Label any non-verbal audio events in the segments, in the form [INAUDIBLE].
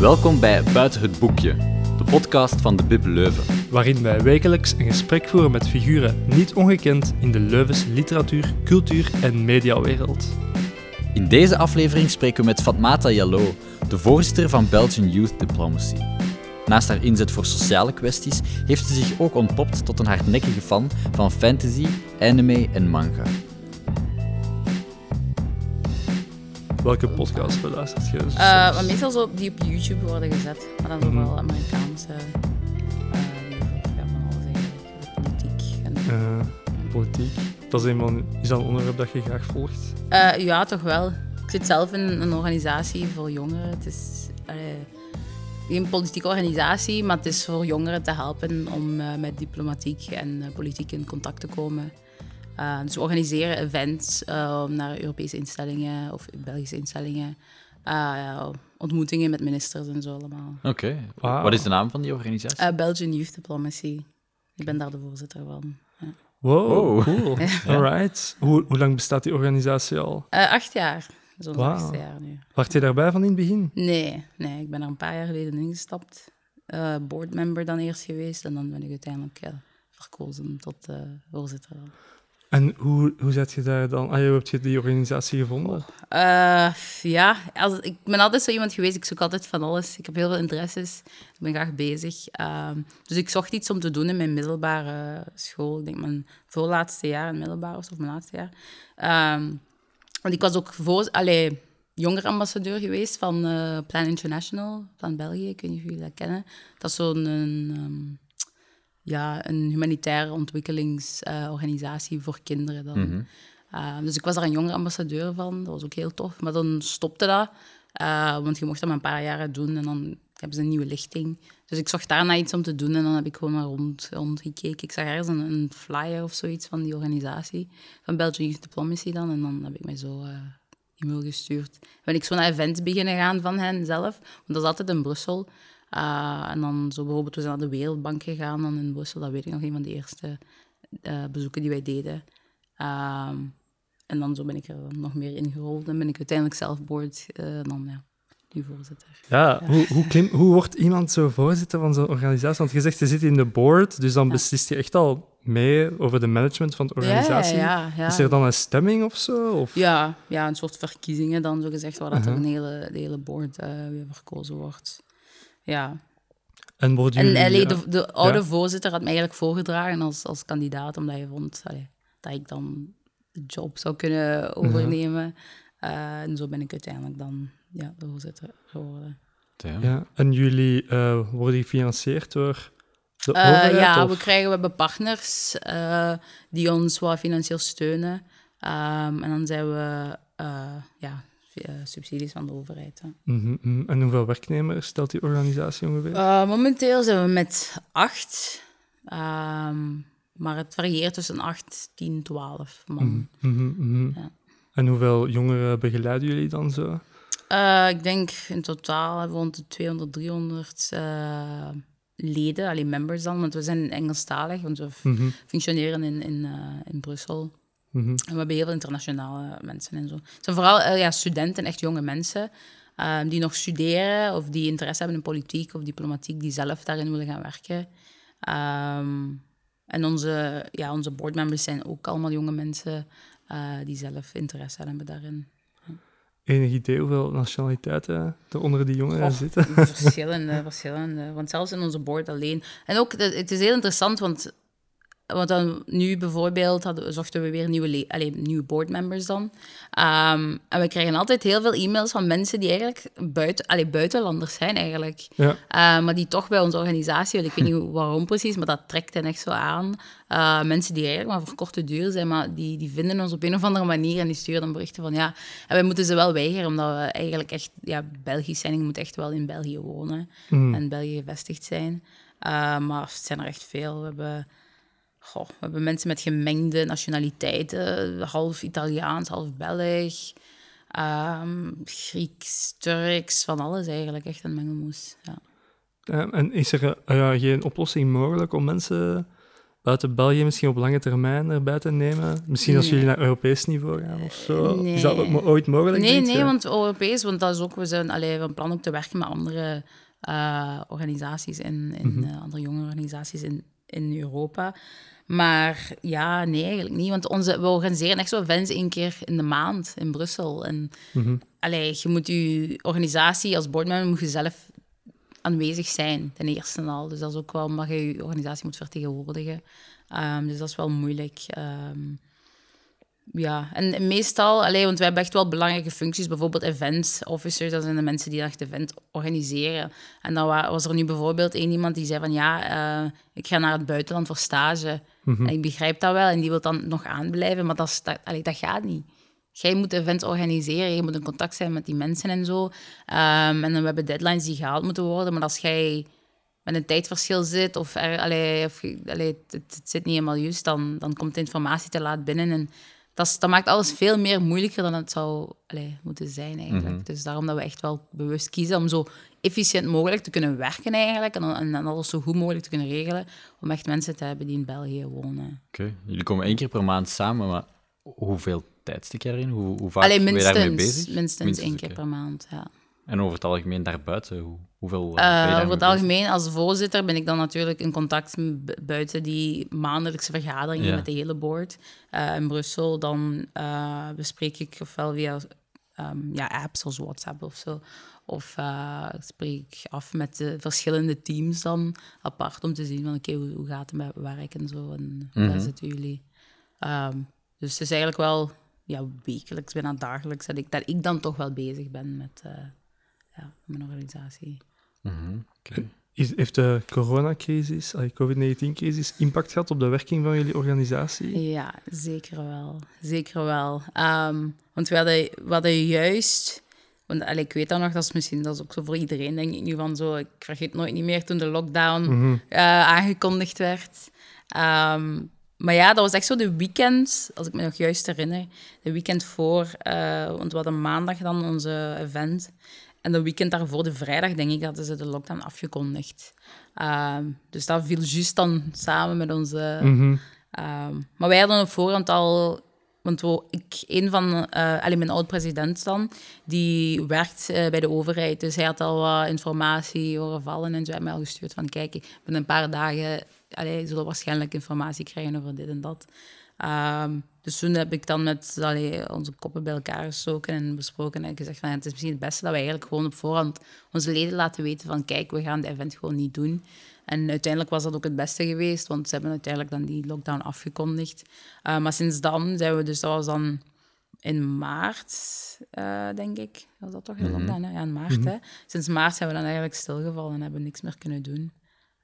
Welkom bij Buiten het Boekje, de podcast van de Bib Leuven. waarin wij wekelijks een gesprek voeren met figuren niet ongekend in de Leuvense literatuur, cultuur en mediawereld. In deze aflevering spreken we met Fatmata Jallo, de voorzitter van Belgian Youth Diplomacy. Naast haar inzet voor sociale kwesties heeft ze zich ook ontpopt tot een hardnekkige fan van fantasy, anime en manga. Welke podcast beluistert je? Eh, maar meestal zo die op YouTube worden gezet. Maar dan Mhm. vooral Amerikaanse. eh, die over ja, van alles eigenlijk. Politiek. En, Eh, politiek. Dat is, een van, is dat een onderwerp dat je graag volgt? Eh, ja, toch wel. Ik zit zelf in een organisatie voor jongeren. Het is allee, geen politieke organisatie, maar het is voor jongeren te helpen om eh, met diplomatiek en eh, politiek in contact te komen. Eh, dus we organiseren events eh, naar Europese instellingen of Belgische instellingen. eh, ja, ontmoetingen met ministers en zo allemaal. Oké, wat is de naam van die organisatie? Eh, Belgian Youth Diplomacy. Ik ben daar de voorzitter van. Ja. Wow, Wow. cool. [LAUGHS] Alright. Hoe, hoe lang bestaat die organisatie al? Eh, acht jaar. Zo'n achtste jaar nu. Wacht je daarbij van in het begin? Nee, nee, ik ben er een paar jaar geleden ingestapt. Eh boardmember dan eerst geweest en dan ben ik uiteindelijk verkozen tot eh, voorzitter. En hoe, hoe zet je daar dan... Ah, hoe heb je die organisatie gevonden? Eh, ja, als, ik ben altijd zo iemand geweest, ik zoek altijd van alles. Ik heb heel veel interesses, ik ben graag bezig. Ehm, dus ik zocht iets om te doen in mijn middelbare school. Ik denk mijn voorlaatste jaar in middelbaar of mijn laatste jaar. Ehm, want ik was ook voor, allee, jongerenambassadeur geweest van eh, Plan International van België. Ik weet niet of jullie dat kennen. Dat is zo'n ehm, ja, een humanitaire ontwikkelingsorganisatie voor kinderen. Dan. Mhm. Uh, dus ik was daar een jongerenambassadeur van. Dat was ook heel tof. Maar dan stopte dat. Uh, want je mocht dat maar een paar jaren doen en dan hebben ze een nieuwe lichting. Dus ik zocht daarna iets om te doen en dan heb ik gewoon maar rond, rondgekeken. Ik zag ergens een, een flyer of zoiets van die organisatie, van Belgian Youth Diplomacy dan. En dan heb ik mij zo uh, e-mail gestuurd. Ben ik zo naar events beginnen gaan van hen zelf, want dat is altijd in Brussel. Uh, en dan zo bijvoorbeeld, we zijn naar de Wereldbank gegaan dan in Brussel. Dat weet ik nog, een van de eerste uh, bezoeken die wij deden. Um, en dan zo ben ik er nog meer ingerold en ben ik uiteindelijk zelf board uh, dan ja, nu voorzitter. Ja, ja. Hoe, hoe, klim, hoe wordt iemand zo voorzitter van zo'n organisatie? Want je zegt, je zit in de board, dus dan ja. beslist je echt al mee over de management van de organisatie. Ja, ja, Is er dan een stemming of zo? Of? Ja, ja, een soort verkiezingen dan, zo gezegd, waar dat uh -huh. een hele, de hele board uh, weer verkozen wordt. Ja. En, worden en jullie, allee, de, de, oude voorzitter had mij eigenlijk voorgedragen als, als kandidaat, omdat je vond allee, dat ik dan de job zou kunnen overnemen. Uh, uh, en zo ben ik uiteindelijk dan ja, de voorzitter geworden. Ja. ja. En jullie uh, worden gefinancierd door de Uh, overheid? ja, of? we krijgen we hebben partners die ons wat financieel steunen. Um, en dan zijn we ja, subsidies van de overheid. Hè. Mm -hmm. En hoeveel werknemers stelt die organisatie ongeveer? momenteel zijn we met acht. Um, maar het varieert tussen 8, 10, 12 man. Mm -hmm, mm -hmm. Ja. En hoeveel jongeren begeleiden jullie dan zo? Uh, ik denk in totaal hebben we rond de 200, 300 uh, leden, alleen members dan, want we zijn Engelstalig, want we Mhm. -hmm. functioneren in, in, uh, in Brussel. Mhm. En we hebben heel veel internationale mensen en zo. Het zijn vooral eh, ja, studenten, echt jonge mensen, die nog studeren of die interesse hebben in politiek of diplomatiek, die zelf daarin willen gaan werken. Um, en onze, ja, onze boardmembers zijn ook allemaal jonge mensen uh, die zelf interesse hebben daarin. Enig idee hoeveel nationaliteiten er onder die jongeren oh, zitten? Verschillende, verschillende. Want zelfs in onze board alleen. En ook, het is heel interessant, want, want dan nu bijvoorbeeld hadden, zochten we weer nieuwe, allez, nieuwe boardmembers dan. Um, en we krijgen altijd heel veel e-mails van mensen die eigenlijk buiten, allez, buitenlanders zijn eigenlijk. Ja. Uh, maar die toch bij onze organisatie, ik weet niet [LAUGHS] waarom precies, maar dat trekt hen echt zo aan. Uh, mensen die eigenlijk maar voor korte duur zijn, maar die, die vinden ons op een of andere manier en die sturen dan berichten van ja, en wij moeten ze wel weigeren, omdat we eigenlijk echt ja, Belgisch zijn. Je moet echt wel in België wonen Mm. en België gevestigd zijn. Uh, maar het zijn er echt veel. We hebben, goh, we hebben mensen met gemengde nationaliteiten, half Italiaans, half Belg. Um, Grieks, Turks, van alles eigenlijk. Echt een mengelmoes, ja. Uh, en is er uh, geen oplossing mogelijk om mensen buiten België misschien op lange termijn erbij te nemen? Misschien als Nee. jullie naar Europees niveau gaan of zo? Nee. Is dat ooit mogelijk? Nee, nee, je? want Europees, want dat is ook, we zijn allee, van plan ook te werken met andere eh, organisaties in, in Mhm. eh, andere jonge organisaties in, in Europa. Maar ja, nee, eigenlijk niet. Want onze, we organiseren echt zo events één keer in de maand in Brussel. En allee, je moet je organisatie als boardmember moet je zelf aanwezig zijn, ten eerste al. Dus dat is ook wel omdat je je organisatie moet vertegenwoordigen. Ehm, dus dat is wel moeilijk. Ehm, ja, en meestal, allee, want we hebben echt wel belangrijke functies, bijvoorbeeld event officers, dat zijn de mensen die echt event organiseren. En dan wa- was er nu bijvoorbeeld één iemand die zei van ja, eh, ik ga naar het buitenland voor stage. En ik begrijp dat wel, en die wil dan nog aanblijven, maar dat, is, dat, allee, dat gaat niet. Jij moet events organiseren, je moet in contact zijn met die mensen en zo. Ehm, en dan we hebben deadlines die gehaald moeten worden, maar als jij met een tijdverschil zit of, er, allee, of allee, het, het zit niet helemaal juist, dan, dan komt de informatie te laat binnen. En dat, is- dat maakt alles veel meer moeilijker dan het zou allee, moeten zijn eigenlijk. Dus daarom dat we echt wel bewust kiezen om zo efficiënt mogelijk te kunnen werken eigenlijk en, alles zo goed mogelijk te kunnen regelen om echt mensen te hebben die in België wonen. Oké, jullie komen één keer per maand samen, maar hoeveel tijd stik je erin? Hoe, hoe vaak Alleen ben je daarmee minstens, bezig? minstens, één keer per maand, ja. En over het algemeen daarbuiten, hoe, hoeveel eh, Eh, over het bezig? algemeen, als voorzitter, ben ik dan natuurlijk in contact buiten die maandelijkse vergaderingen Ja. met de hele board eh, in Brussel. Dan bespreek ik ofwel via ehm, ja, apps zoals WhatsApp of zo. Of spreek ik af met de verschillende teams dan apart om te zien van oké, hoe, hoe gaat het met werk en zo. En hoe Mhm. zitten jullie? Ehm, dus het is eigenlijk wel ja, wekelijks, bijna dagelijks, dat ik, dat ik dan toch wel bezig ben met ja, mijn organisatie. Mhm. Is, heeft de coronacrisis, ah, COVID-19-crisis, impact gehad op de werking van jullie organisatie? Ja, zeker wel. Zeker wel. Ehm, want we hadden, we hadden juist... Want allee, ik weet dat nog, dat is misschien dat is ook zo voor iedereen, denk ik nu van zo... Ik vergeet nooit niet meer toen de lockdown eh, aangekondigd werd. Ehm, maar ja, dat was echt zo de weekend, als ik me nog juist herinner. De weekend voor, eh, want we hadden maandag dan onze event. En de weekend daarvoor, de vrijdag, denk ik, hadden ze de lockdown afgekondigd. Ehm, dus dat viel juist dan samen met onze... Mhm. Ehm, maar wij hadden op voorhand al... Want ik, een van... allee, mijn oud-president dan, die werkt eh, bij de overheid. Dus hij had al wat informatie horen vallen. En zo heeft mij al gestuurd van... Kijk, binnen een paar dagen... Allee, zullen we waarschijnlijk informatie krijgen over dit en dat. Ehm, dus toen heb ik dan met allee, onze koppen bij elkaar gestoken en besproken en gezegd van ja, het is misschien het beste dat we eigenlijk gewoon op voorhand onze leden laten weten van kijk, we gaan de event gewoon niet doen. En uiteindelijk was dat ook het beste geweest, want ze hebben uiteindelijk dan die lockdown afgekondigd. Uh, maar sinds dan zijn we, dus dat was dan in maart, uh, denk ik. Was dat toch de lockdown? Hè? Ja, in maart. Hè? Sinds maart zijn we dan eigenlijk stilgevallen en hebben niks meer kunnen doen.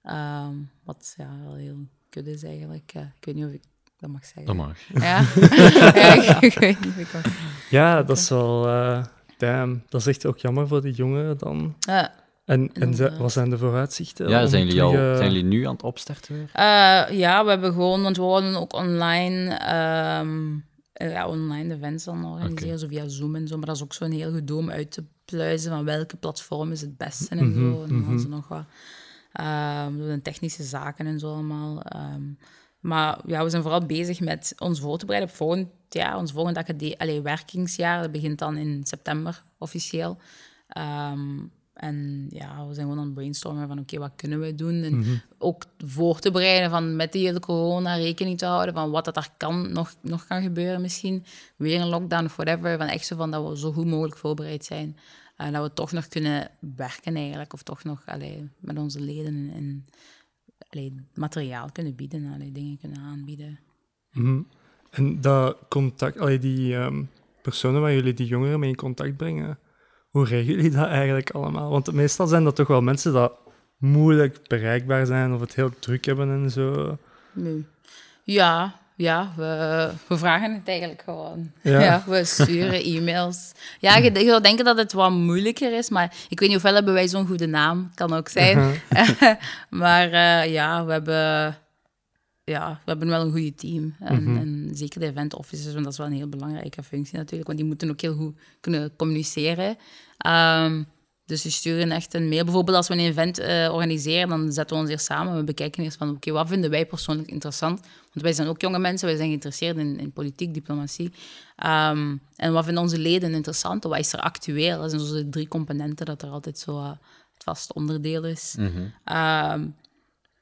Um, wat ja, wel heel kut is eigenlijk. Uh, ik weet niet of ik dat mag zeggen. Dat mag. Ja, [LAUGHS] ja ik, ik, weet niet of ik mag. Ja, dat is wel... Uh, damn, dat is echt ook jammer voor die jongeren dan. Ja. En, en ze, wat zijn de vooruitzichten? Ja, zijn jullie, al, uh, zijn jullie nu aan het opstarten weer? Uh, ja, we hebben gewoon, want we wouden ook online, um, ja, online events dan organiseren, okay. zo via Zoom en zo. Maar dat is ook zo'n heel gedoe om uit te pluizen van welke platform is het beste en Mhm, zo. En dan hadden ze nog wat um, technische zaken en zo allemaal. Um, maar ja, we zijn vooral bezig met ons voor te bereiden op volgend jaar. Ons volgende academie, allez, werkingsjaar, dat begint dan in september officieel. Um, en ja, we zijn gewoon aan het brainstormen van oké, okay, wat kunnen we doen? En Mhm. ook voor te bereiden van met die hele corona rekening te houden van wat dat er kan, nog, nog kan gebeuren misschien. Weer een lockdown of whatever. Van echt zo van dat we zo goed mogelijk voorbereid zijn. En dat we toch nog kunnen werken eigenlijk. Of toch nog allee, met onze leden en allee, materiaal kunnen bieden. Allee, dingen kunnen aanbieden. Mm. En dat contact, allee, die um, personen waar jullie die jongeren mee in contact brengen... Hoe regelen jullie dat eigenlijk allemaal? Want meestal zijn dat toch wel mensen dat moeilijk bereikbaar zijn of het heel druk hebben en zo. Nee. Ja, ja we, we vragen het eigenlijk gewoon. Ja. ja we sturen [LAUGHS] e-mails. Ja, je, je, zou denken dat het wat moeilijker is, maar ik weet niet ofwel hebben wij zo'n goede naam, kan ook zijn. Uh [LAUGHS] -huh. maar uh, ja, we hebben, ja, we hebben wel een goede team. En, -hmm. en zeker de event officers, want dat is wel een heel belangrijke functie natuurlijk, want die moeten ook heel goed kunnen communiceren. Um, Dus die sturen echt een mail. Bijvoorbeeld als we een event uh, organiseren, dan zetten we ons hier samen. We bekijken eerst van, oké, wat vinden wij persoonlijk interessant? Want wij zijn ook jonge mensen, wij zijn geïnteresseerd in, in politiek, diplomatie. Um, en wat vinden onze leden interessant? Wat is er actueel? Dat zijn zo de drie componenten dat er altijd zo uh, het vast onderdeel is. Mhm. um,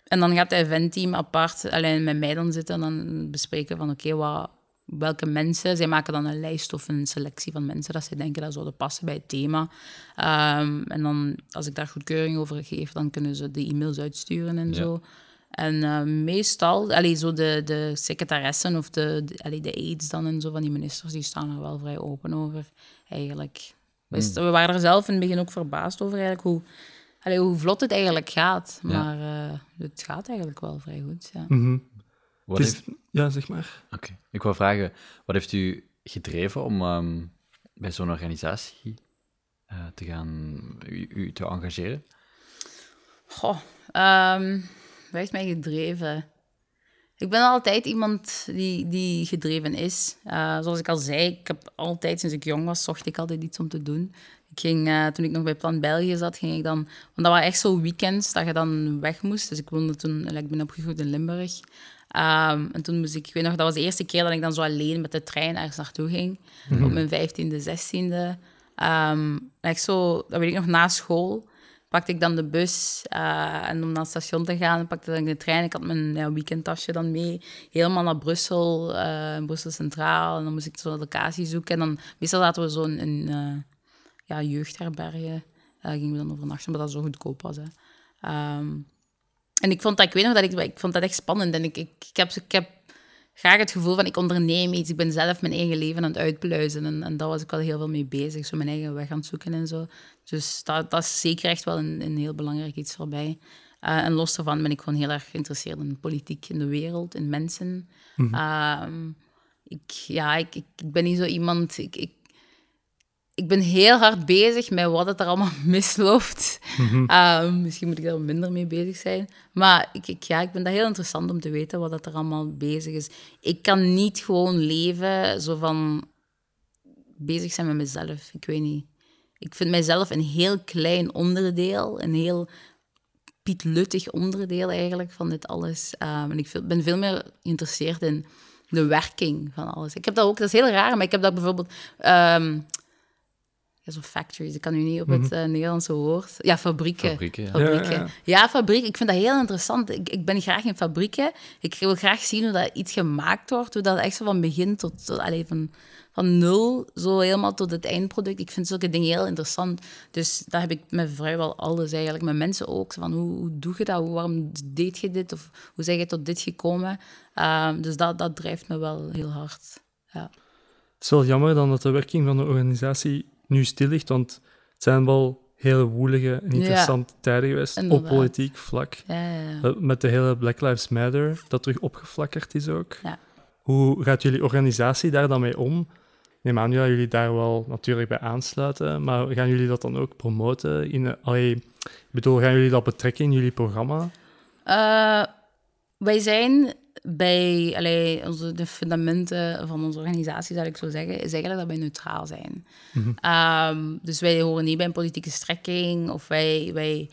en dan gaat het eventteam apart alleen met mij dan zitten en dan bespreken van, oké, wat welke mensen. Zij maken dan een lijst of een selectie van mensen dat ze denken dat zouden passen bij het thema. Um, en dan, als ik daar goedkeuring over geef, dan kunnen ze de e-mails uitsturen en Ja. zo. En uh, meestal, allee, zo de, de secretaressen of de, de, allee, de aides dan en zo van die ministers, die staan er wel vrij open over, eigenlijk. We, st- we waren er zelf in het begin ook verbaasd over eigenlijk hoe, allee, hoe vlot het eigenlijk gaat. Ja. Maar uh, het gaat eigenlijk wel vrij goed, ja. Mhm. Wat is- heeft- Ja, zeg maar. Oké. Ik wil vragen, wat heeft u gedreven om ehm, bij zo'n organisatie eh, te gaan, u, u te engageren? Goh, ehm wat heeft mij gedreven? Ik ben altijd iemand die, die gedreven is. Eh, zoals ik al zei, ik heb altijd, sinds ik jong was, zocht ik altijd iets om te doen. Ik ging, eh, toen ik nog bij Plan België zat, ging ik dan... Want dat waren echt zo weekends dat je dan weg moest. Dus ik woonde toen... Ik ben opgegroeid in Limburg. Ehm, en toen moest ik... Ik weet nog, dat was de eerste keer dat ik dan zo alleen met de trein ergens naartoe ging. Op mijn vijftiende, zestiende. Ehm echt zo... Dat weet ik nog, na school pakte ik dan de bus eh, en om naar het station te gaan, pakte ik de trein. Ik had mijn ja, weekendtasje dan mee, helemaal naar Brussel, eh, Brussel Centraal. En dan moest ik zo'n locatie zoeken. En dan, meestal zaten we zo in, in eh, ja, jeugdherbergen. Daar gingen we dan overnachten, omdat dat zo goedkoop was. Hè. Ehm, en ik vond dat, ik weet nog dat ik, ik vond dat echt spannend. En ik, ik, ik, heb, ik heb graag het gevoel van ik onderneem iets. Ik ben zelf mijn eigen leven aan het uitpluizen. En, en daar was ik wel heel veel mee bezig. Zo mijn eigen weg aan het zoeken en zo. Dus dat, dat is zeker echt wel een, een heel belangrijk iets voor mij. Eh, en los daarvan ben ik gewoon heel erg geïnteresseerd in politiek, in de wereld, in mensen. Ehm, ik, ja, ik, ik ben niet zo iemand... Ik, ik, ik ben heel hard bezig met wat het er allemaal [LAUGHS] misloopt. Ehm, misschien moet ik daar minder mee bezig zijn. Maar ik, ik, ja, ik vind dat heel interessant om te weten wat het er allemaal bezig is. Ik kan niet gewoon leven zo van bezig zijn met mezelf. Ik weet niet. Ik vind mijzelf een heel klein onderdeel, een heel pietluttig onderdeel eigenlijk van dit alles. Ehm, en ik veel- ben veel meer geïnteresseerd in de werking van alles. Ik heb dat ook, dat is heel raar, maar ik heb dat bijvoorbeeld... ehm ja, zo factories, ik kan nu niet op het eh, Nederlandse woord. Ja, fabrieken. Fabrieken, ja. Fabrieken. Ja, Ja, ja. fabriek. Ik vind dat heel interessant. Ik, ik ben graag in fabrieken. Ik wil graag zien hoe dat iets gemaakt wordt. Hoe dat echt zo van begin tot... tot allee, van, van nul, zo helemaal tot het eindproduct. Ik vind zulke dingen heel interessant. Dus daar heb ik met vrijwel alles eigenlijk. Met mensen ook. Van, hoe, hoe doe je dat? Hoe, waarom deed je dit? Of hoe zeg je tot dit gekomen? Ehm, dus dat, dat drijft me wel heel hard. Ja. Het is wel jammer dan dat de werking van de organisatie nu stil ligt, want het zijn wel hele woelige en interessante tijden geweest op politiek vlak. Ja, ja, ja. Eh, Met de hele Black Lives Matter, dat terug opgeflakkerd is ook. Ja. Hoe gaat jullie organisatie daar dan mee om? Neem aan dat jullie daar wel natuurlijk bij aansluiten, maar gaan jullie dat dan ook promoten? In, allee, ik bedoel, gaan jullie dat betrekken in jullie programma? Eh, wij zijn bij allee, onze, de fundamenten van onze organisatie, zou ik zo zeggen, is eigenlijk dat wij neutraal zijn. Ehm, dus wij horen niet bij een politieke strekking of wij, wij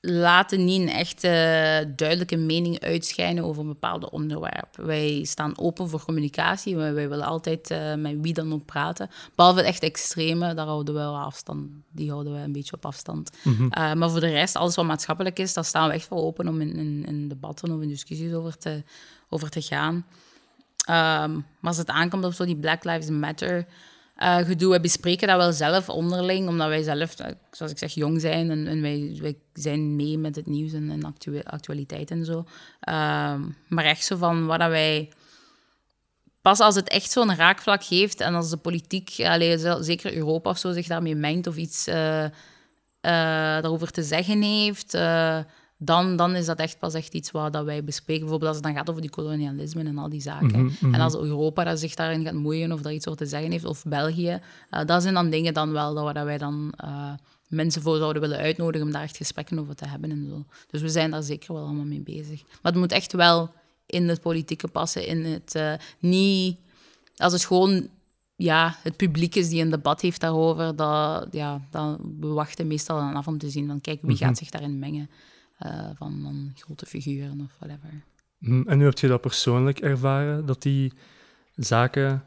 laten niet een echte duidelijke mening uitschijnen over een bepaald onderwerp. Wij staan open voor communicatie. Wij, wij willen altijd eh, met wie dan ook praten. Behalve het echt extreme, daar houden we wel afstand. Die houden we een beetje op afstand. Eh, maar voor de rest, alles wat maatschappelijk is, daar staan we echt voor open om in, in, in debatten of in discussies over te, over te gaan. Ehm, maar als het aankomt op zo die Black Lives Matter eh, gedoe, we bespreken dat wel zelf onderling, omdat wij zelf, eh, zoals ik zeg, jong zijn en, en wij, wij zijn mee met het nieuws en, en actu- actualiteit en zo. Ehm, maar echt zo van wat dat wij pas als het echt zo'n raakvlak heeft en als de politiek, allee, zel- zeker Europa of zo, zich daarmee mengt of iets eh, daarover te zeggen heeft, dan, dan is dat echt pas echt iets wat dat wij bespreken. Bijvoorbeeld als het dan gaat over die kolonialisme en al die zaken. En als Europa zich daarin gaat moeien of daar iets over te zeggen heeft, of België, eh, dat zijn dan dingen dan wel dat, dat wij dan eh, mensen voor zouden willen uitnodigen om daar echt gesprekken over te hebben en zo. Dus we zijn daar zeker wel allemaal mee bezig. Maar het moet echt wel in het politieke passen, in het eh, niet... Als het gewoon ja, het publiek is die een debat heeft daarover, dat, ja, dat, we wachten meestal dan af om te zien van, kijk, wie gaat zich daarin mengen uh, van, van, grote figuren of whatever. Hm, en nu heb je dat persoonlijk ervaren, dat die zaken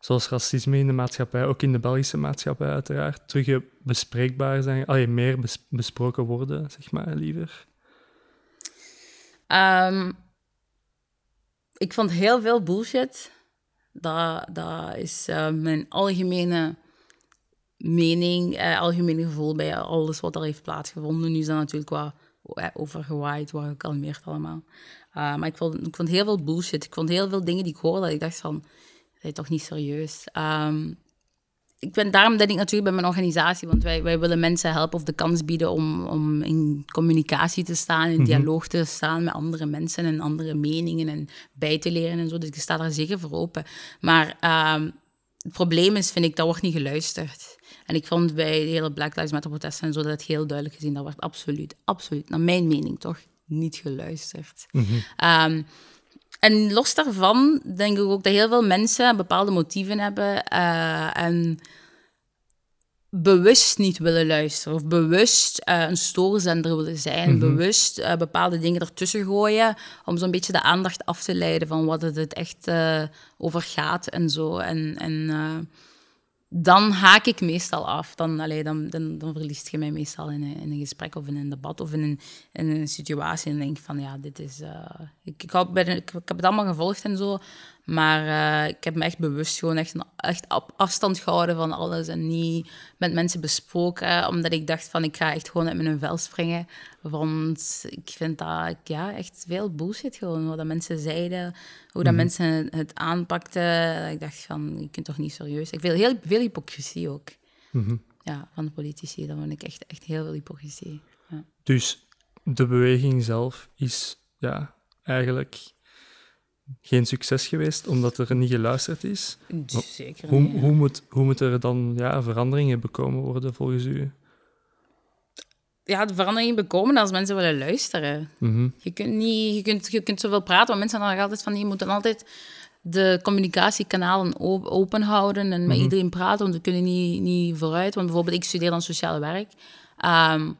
zoals racisme in de maatschappij, ook in de Belgische maatschappij uiteraard, terug bespreekbaar zijn, allee, meer besproken worden, zeg maar, liever? Um, ik vond heel veel bullshit. Dat, dat is uh, mijn algemene mening, uh, algemene gevoel bij alles wat er heeft plaatsgevonden. Nu is dat natuurlijk wat overgewaaid, wat gekalmeerd allemaal. Uh, maar ik vond, ik vond heel veel bullshit. Ik vond heel veel dingen die ik hoorde dat ik dacht van, dat is toch niet serieus. Um, ik ben, daarom denk ik natuurlijk bij mijn organisatie, want wij, wij willen mensen helpen of de kans bieden om, om in communicatie te staan, in mhm. dialoog te staan met andere mensen en andere meningen en bij te leren en zo. Dus ik sta daar zeker voor open. Maar um, het probleem is, vind ik, dat wordt niet geluisterd. En ik vond bij de hele Black Lives Matter protesten en zo dat het heel duidelijk gezien, dat wordt absoluut, absoluut, naar mijn mening toch, niet geluisterd. Mm um, en los daarvan denk ik ook dat heel veel mensen bepaalde motieven hebben uh, en bewust niet willen luisteren of bewust uh, een stoorzender willen zijn, mhm. bewust uh, bepaalde dingen ertussen gooien om zo'n beetje de aandacht af te leiden van wat het echt over gaat en zo. En, en dan haak ik meestal af. Dan, allee, dan, dan, verliest je mij meestal in een, gesprek of in een debat of in een, in een situatie. En denk van, ja, dit is... Uh, ik, ik, ik, ik, heb het allemaal gevolgd en zo. Maar uh, ik heb me echt bewust gewoon echt, echt afstand gehouden van alles en niet met mensen besproken, omdat ik dacht van ik ga echt gewoon uit mijn vel springen. Want ik vind dat ja, echt veel bullshit gewoon, wat dat mensen zeiden, hoe dat mhm. mensen het aanpakten. Ik dacht van, je kunt toch niet serieus. Ik veel, heel veel hypocrisie ook. Mhm. Ja, van de politici, dat vond ik echt, echt heel veel hypocrisie. Ja. Dus de beweging zelf is ja, eigenlijk geen succes geweest omdat er niet geluisterd is. Zeker. Hoe, hoe, moet, hoe moet er dan ja, veranderingen bekomen worden volgens u? Ja, de veranderingen bekomen als mensen willen luisteren. Mhm. Je kunt niet, je kunt, je kunt zoveel praten, maar mensen zeggen altijd van je moet altijd de communicatiekanalen open houden en met mhm. iedereen praten, want we kunnen niet, niet vooruit. Want bijvoorbeeld, ik studeer dan sociaal werk. Ehm,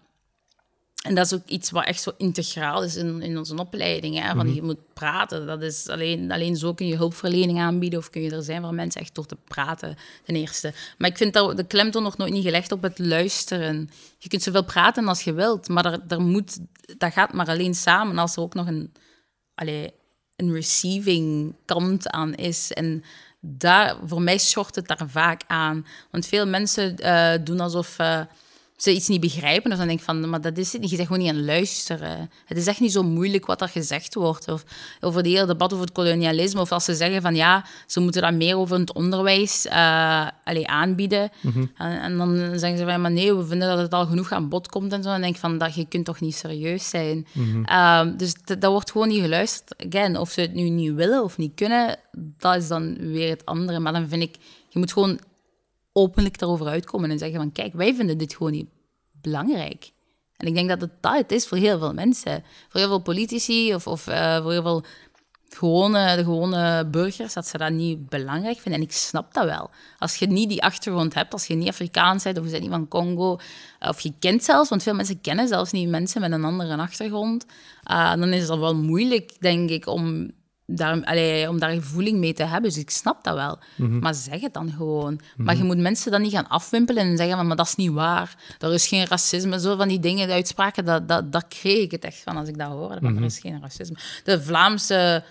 en dat is ook iets wat echt zo integraal is in, in onze opleiding. Hè? Van, mhm. Je moet praten. Dat is alleen, alleen zo kun je hulpverlening aanbieden of kun je er zijn voor mensen echt door te praten, ten eerste. Maar ik vind dat de klemtoon nog nooit niet gelegd op het luisteren. Je kunt zoveel praten als je wilt, maar er, er moet, dat gaat maar alleen samen als er ook nog een, allee, een receiving kant aan is. En daar, voor mij schort het daar vaak aan. Want veel mensen uh, doen alsof... Uh, ze iets niet begrijpen. Of dan denk ik van, maar dat is het niet. Je bent gewoon niet aan het luisteren. Het is echt niet zo moeilijk wat er gezegd wordt. Of over de hele debat over het kolonialisme. Of als ze zeggen van, ja, ze moeten dat meer over het onderwijs uh, aanbieden. Mhm. en, dan zeggen ze van, maar nee, we vinden dat het al genoeg aan bod komt en zo. En dan denk ik van, dat, je kunt toch niet serieus zijn. Mm dus dat wordt gewoon niet geluisterd. Again, of ze het nu niet willen of niet kunnen, dat is dan weer het andere. Maar dan vind ik, je moet gewoon openlijk daarover uitkomen en zeggen van kijk, wij vinden dit gewoon niet belangrijk. En ik denk dat het dat het is voor heel veel mensen. Voor heel veel politici of, of uh, voor heel veel gewone, de gewone burgers, dat ze dat niet belangrijk vinden. En ik snap dat wel. Als je niet die achtergrond hebt, als je niet Afrikaans bent of je bent niet van Congo, eh, of je kent zelfs, want veel mensen kennen zelfs niet mensen met een andere achtergrond, uh, dan is het wel moeilijk, denk ik, om allee, om daar gevoeling mee te hebben. Dus ik snap dat wel. Mhm. Maar zeg het dan gewoon. Maar je mhm. moet mensen dan niet gaan afwimpelen en zeggen van, maar dat is niet waar. Er is geen racisme. Zo van die dingen, de uitspraken, dat, dat, dat kreeg ik het echt van als ik dat hoorde. Maar er mhm. is geen racisme. De Vlaamse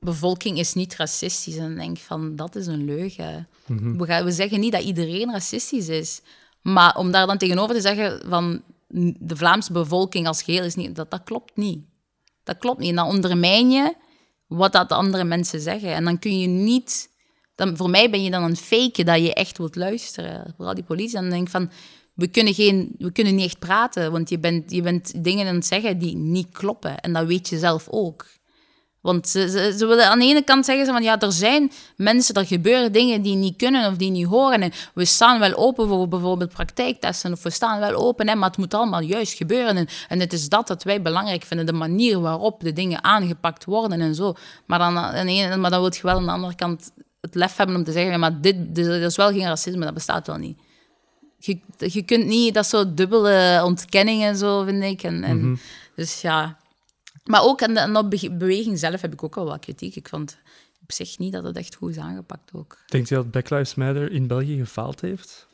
bevolking is niet racistisch. En dan denk ik van, dat is een leugen. we, gaan, we zeggen niet dat iedereen racistisch is. Maar om daar dan tegenover te zeggen van, de Vlaamse bevolking als geheel is niet... Dat, dat klopt niet. Dat klopt niet. En dan ondermijn je wat dat andere mensen zeggen. En dan kun je niet... Dan, voor mij ben je dan een fake dat je echt wilt luisteren. Vooral die politie. Dan denk ik van, we kunnen, geen, we kunnen niet echt praten, want je bent, je bent dingen aan het zeggen die niet kloppen. En dat weet je zelf ook. Want ze, ze, ze, willen aan de ene kant zeggen ze van ja, er zijn mensen, er gebeuren dingen die niet kunnen of die niet horen. En we staan wel open voor bijvoorbeeld praktijktesten of we staan wel open, hè, maar het moet allemaal juist gebeuren. En, en het is dat dat wij belangrijk vinden, de manier waarop de dingen aangepakt worden en zo. Maar dan, aan ene, maar dan wil je wel aan de andere kant het lef hebben om te zeggen, ja, maar dit, is wel geen racisme, dat bestaat wel niet. Je, je kunt niet, dat zo dubbele ontkenning en zo, vind ik. En, en, Dus ja. Maar ook aan de, be- beweging zelf heb ik ook wel wat kritiek. Ik vond op zich niet dat het echt goed is aangepakt ook. Denkt je dat Black Lives Matter in België gefaald heeft?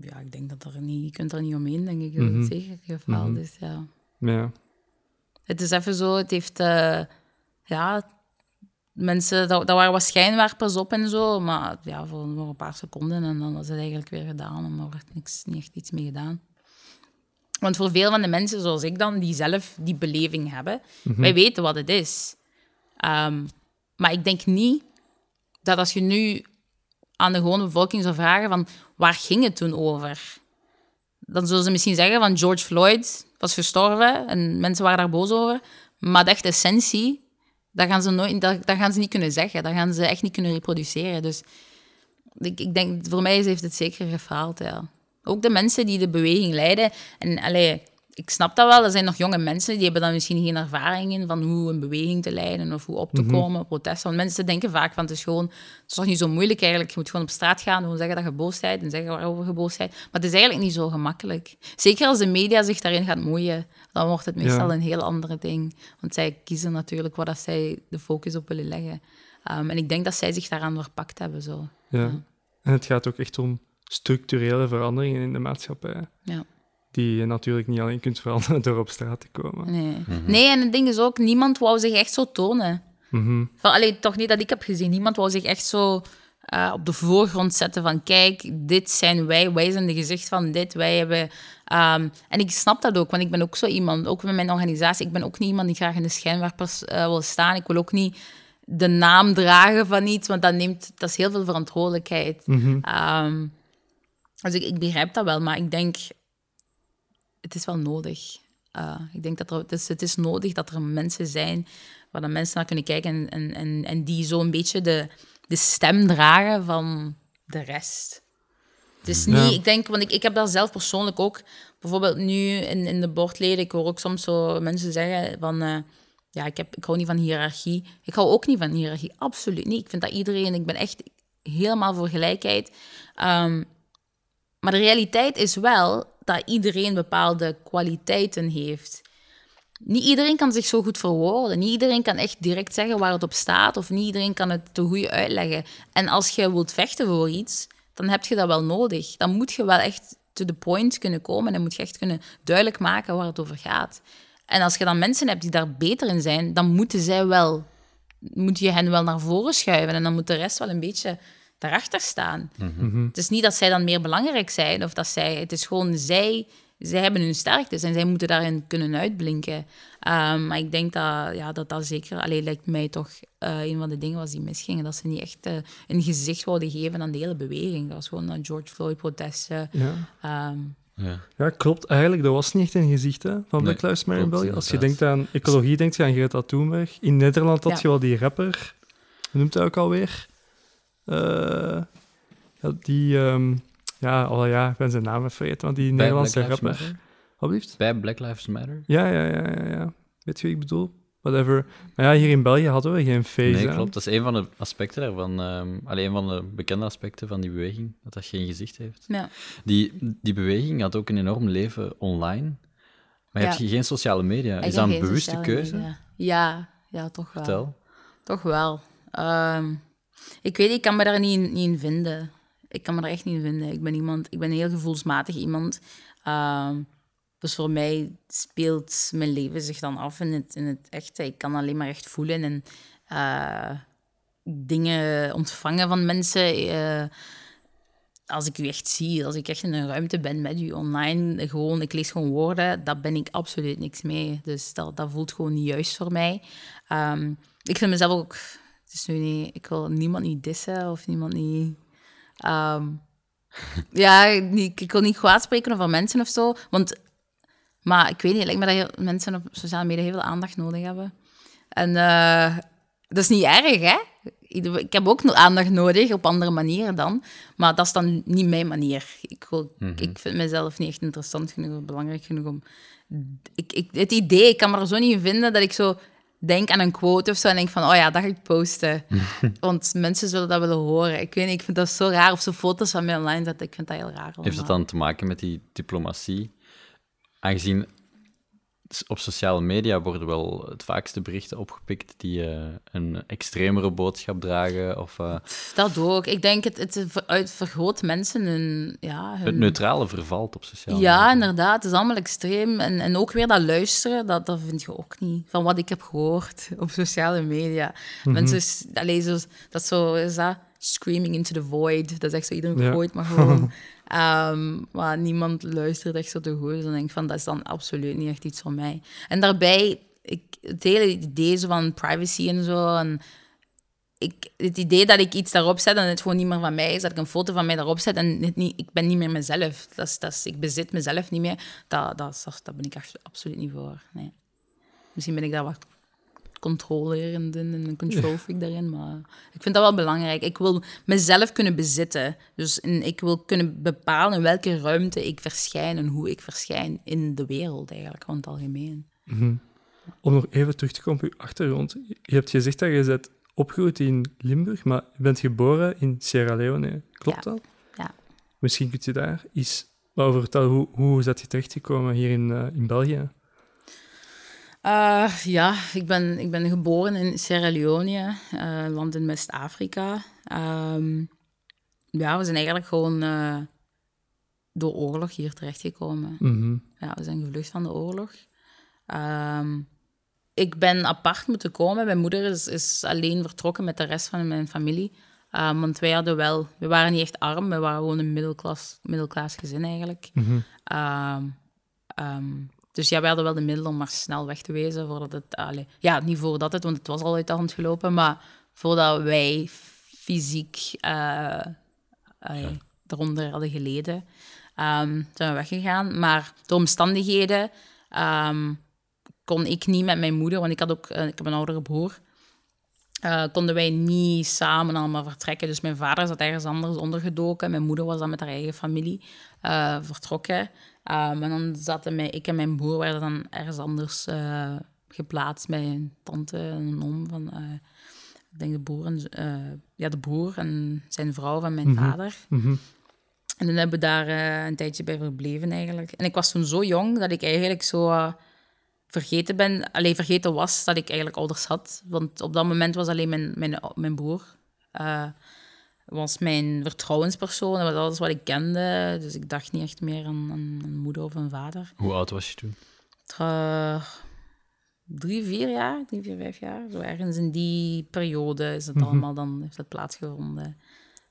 Ja, ik denk dat er niet, je kunt er niet omheen, denk ik. Dat Mhm. het zeker gefaald Mhm. is, ja. Ja. Het is even zo, het heeft... eh, ja, mensen... Daar, daar waren wat schijnwerpers op en zo, maar ja, voor een paar seconden en dan was het eigenlijk weer gedaan. En er werd niks, niet echt iets mee gedaan. Want voor veel van de mensen zoals ik dan, die zelf die beleving hebben, wij weten wat het is. Ehm, maar ik denk niet dat als je nu aan de gewone bevolking zou vragen van waar ging het toen over? Dan zullen ze misschien zeggen van George Floyd was gestorven en mensen waren daar boos over. Maar de echte essentie, dat gaan ze, nooit, dat, dat gaan ze niet kunnen zeggen. Dat gaan ze echt niet kunnen reproduceren. Dus ik, ik denk, voor mij heeft het zeker gefaald, ja. Ook de mensen die de beweging leiden. En allee, ik snap dat wel, er zijn nog jonge mensen, die hebben dan misschien geen ervaring in van hoe een beweging te leiden of hoe op te komen, protesten. Want mensen denken vaak van, het is gewoon, het is toch niet zo moeilijk eigenlijk. Je moet gewoon op straat gaan, gewoon zeggen dat je boos bent en zeggen waarover je boos bent. Maar het is eigenlijk niet zo gemakkelijk. Zeker als de media zich daarin gaat moeien, dan wordt het meestal Ja. een heel andere ding. Want zij kiezen natuurlijk waar dat zij de focus op willen leggen. Um, en ik denk dat zij zich daaraan verpakt hebben, zo. ja. En het gaat ook echt om structurele veranderingen in de maatschappij. Ja. Die je natuurlijk niet alleen kunt veranderen door op straat te komen. Nee. nee, en het ding is ook, niemand wou zich echt zo tonen. Mhm. Van, allee, toch niet dat ik heb gezien. Niemand wou zich echt zo eh, op de voorgrond zetten van kijk, dit zijn wij, wij zijn de gezicht van dit, wij hebben... ehm, en ik snap dat ook, want ik ben ook zo iemand, ook met mijn organisatie, ik ben ook niet iemand die graag in de schijnwerpers eh, wil staan. Ik wil ook niet de naam dragen van iets, want dat, neemt, dat is heel veel verantwoordelijkheid. Mhm. Ehm, dus ik, ik begrijp dat wel, maar ik denk, het is wel nodig. Eh, ik denk dat er, het, is, het is nodig dat er mensen zijn waar dan mensen naar kunnen kijken en, en, en, en die zo een beetje de, de stem dragen van de rest. Het is niet, Ja. ik denk, want ik, ik heb dat zelf persoonlijk ook, bijvoorbeeld nu in, in de bordleden, ik hoor ook soms zo mensen zeggen van, eh, ja, ik, heb, ik hou niet van hiërarchie. Ik hou ook niet van hiërarchie, absoluut niet. Ik vind dat iedereen, ik ben echt helemaal voor gelijkheid. Ehm, maar de realiteit is wel dat iedereen bepaalde kwaliteiten heeft. Niet iedereen kan zich zo goed verwoorden. Niet iedereen kan echt direct zeggen waar het op staat. Of niet iedereen kan het te goed uitleggen. En als je wilt vechten voor iets, dan heb je dat wel nodig. Dan moet je wel echt to the point kunnen komen. En dan moet je echt kunnen duidelijk maken waar het over gaat. En als je dan mensen hebt die daar beter in zijn, dan moeten zij wel, moet je hen wel naar voren schuiven. En dan moet de rest wel een beetje daarachter staan. Het is niet dat zij dan meer belangrijk zijn, of dat zij, het is gewoon zij, zij hebben hun sterktes en zij moeten daarin kunnen uitblinken. Ehm, maar ik denk dat ja, dat, dat zeker, alleen lijkt mij toch eh, een van de dingen was die misgingen, dat ze niet echt eh, een gezicht wilden geven aan de hele beweging. Dat was gewoon een George Floyd-protesten. Ja. Ehm, Ja. ja, klopt. Eigenlijk, dat was niet echt een gezicht hè, van Black Nee, Lives Matter in België. Als je denkt aan ecologie, denk je aan Greta Thunberg. In Nederland had Ja. je wel die rapper, noemt hij ook alweer? Eh, ja, die, ehm, ja, oh ja, ik ben zijn naam even vergeten, want die Bij Nederlandse Black rapper. Matter? Wat blieft? Bij Black Lives Matter? Ja, ja, ja, ja, ja. Weet je wat ik bedoel? Whatever. Maar ja, hier in België hadden we geen face. Nee, klopt. Dat is een van de aspecten daarvan. ehm alleen een van de bekende aspecten van die beweging, dat dat geen gezicht heeft. Ja. Die, die beweging had ook een enorm leven online. Maar Ja. heb je geen sociale media? Ik Is dat een bewuste keuze? media. Ja, ja, toch wel. Vertel. Toch wel. Ehm, ik weet, ik kan me daar niet niet in vinden. Ik kan me daar echt niet in vinden. Ik ben iemand, ik ben een heel gevoelsmatig iemand. Ehm, dus voor mij speelt mijn leven zich dan af in het, in het echte. Ik kan alleen maar echt voelen en eh, dingen ontvangen van mensen. eh, als ik u echt zie, als ik echt in een ruimte ben met u online, gewoon, ik lees gewoon woorden, daar ben ik absoluut niks mee. Dus dat, dat voelt gewoon niet juist voor mij. Ehm, ik vind mezelf ook, is nu niet, ik wil niemand niet dissen of niemand niet. ehm, [LAUGHS] ja, niet, ik wil niet kwaad spreken over mensen of zo, want, maar ik weet niet, het lijkt me dat heel- mensen op sociale media heel veel aandacht nodig hebben. En eh, dat is niet erg, hè? Ik heb ook nog aandacht nodig, op andere manieren dan. Maar dat is dan niet mijn manier. Ik, wil, ik vind mezelf niet echt interessant genoeg of belangrijk genoeg om... Ik, ik, het idee, ik kan me er zo niet in vinden dat ik zo denk aan een quote of zo en denk van, oh ja, dat ga ik posten. [LAUGHS] Want mensen zullen dat willen horen. Ik weet niet, ik vind dat zo raar. Of zo foto's van mij online zetten, ik vind dat heel raar. Heeft het allemaal. dan te maken met die diplomatie? Aangezien op sociale media worden wel het vaakste berichten opgepikt die eh, een extremere boodschap dragen of eh, Dat ook. Ik denk, het, het ver- uit- vergroot mensen hun... Ja, hun... het neutrale vervalt op sociale Ja, media. inderdaad. Het is allemaal extreem. En, en ook weer dat luisteren, dat, dat vind je ook niet. Van wat ik heb gehoord [LAUGHS] op sociale media. Mensen, s- allee, zo, dat is zo, is dat? Screaming into the void. Dat is echt zo, iedereen Ja. gooit maar gewoon. [LAUGHS] Ehm, maar niemand luistert echt zo te goed. Dus dan denk ik van, dat is dan absoluut niet echt iets voor mij. En daarbij, ik, het hele idee van privacy en zo... En, ik, het idee dat ik iets daarop zet en het gewoon niet meer van mij is, dat ik een foto van mij daarop zet en niet, ik ben niet meer mezelf. Dat is, dat ik bezit mezelf niet meer. Dat, dat, dat, daar ben ik absoluut niet voor. Nee. Misschien ben ik daar wat controlerend en een control freak daarin, maar ik vind dat wel belangrijk. Ik wil mezelf kunnen bezitten. Dus in, ik wil kunnen bepalen in welke ruimte ik verschijn en hoe ik verschijn in de wereld eigenlijk, in het algemeen. Om nog even terug te komen op je achtergrond. Je hebt gezegd dat je bent opgegroeid in Limburg, maar je bent geboren in Sierra Leone. Klopt Ja. dat? Ja. Misschien kunt je daar iets over vertellen. Hoe, hoe is dat je terechtgekomen hier in, eh, in België? Eh, ja, ik ben, ik ben geboren in Sierra Leone, een land in West-Afrika. Ehm, ja, we zijn eigenlijk gewoon eh, door oorlog hier terechtgekomen. Mhm. Ja, we zijn gevlucht van de oorlog. Ehm, ik ben apart moeten komen. Mijn moeder is, is alleen vertrokken met de rest van mijn familie. Ehm, want wij hadden wel... We waren niet echt arm, we waren gewoon een middelklas, middelklas gezin eigenlijk. Ehm, dus ja, wij hadden wel de middelen om maar snel weg te wezen voordat het... allee, ja, niet voordat het, want het was al uit de hand gelopen, maar voordat wij fysiek eh, allee, eronder hadden geleden, ehm, zijn we weggegaan. Maar de omstandigheden ehm, kon ik niet met mijn moeder, want ik had ook eh, ik heb een oudere broer, eh, konden wij niet samen allemaal vertrekken. Dus mijn vader zat ergens anders ondergedoken. Mijn moeder was dan met haar eigen familie vertrokken. Um, en dan zaten mij, ik en mijn broer werden dan ergens anders eh, geplaatst bij een tante en een oom van... eh, ik denk de broer, en, eh, ja, de broer en zijn vrouw van mijn vader. En dan hebben we daar een tijdje bij verbleven eigenlijk. En ik was toen zo jong dat ik eigenlijk zo vergeten ben, alleen vergeten was dat ik eigenlijk ouders had. Want op dat moment was alleen mijn, mijn, mijn broer. Was mijn vertrouwenspersoon, dat was alles wat ik kende. Dus ik dacht niet echt meer aan, aan een moeder of een vader. Hoe oud was je toen? Uh, drie, vier jaar, drie, vier, vijf jaar. Zo ergens in die periode is het allemaal dan, heeft het plaatsgevonden.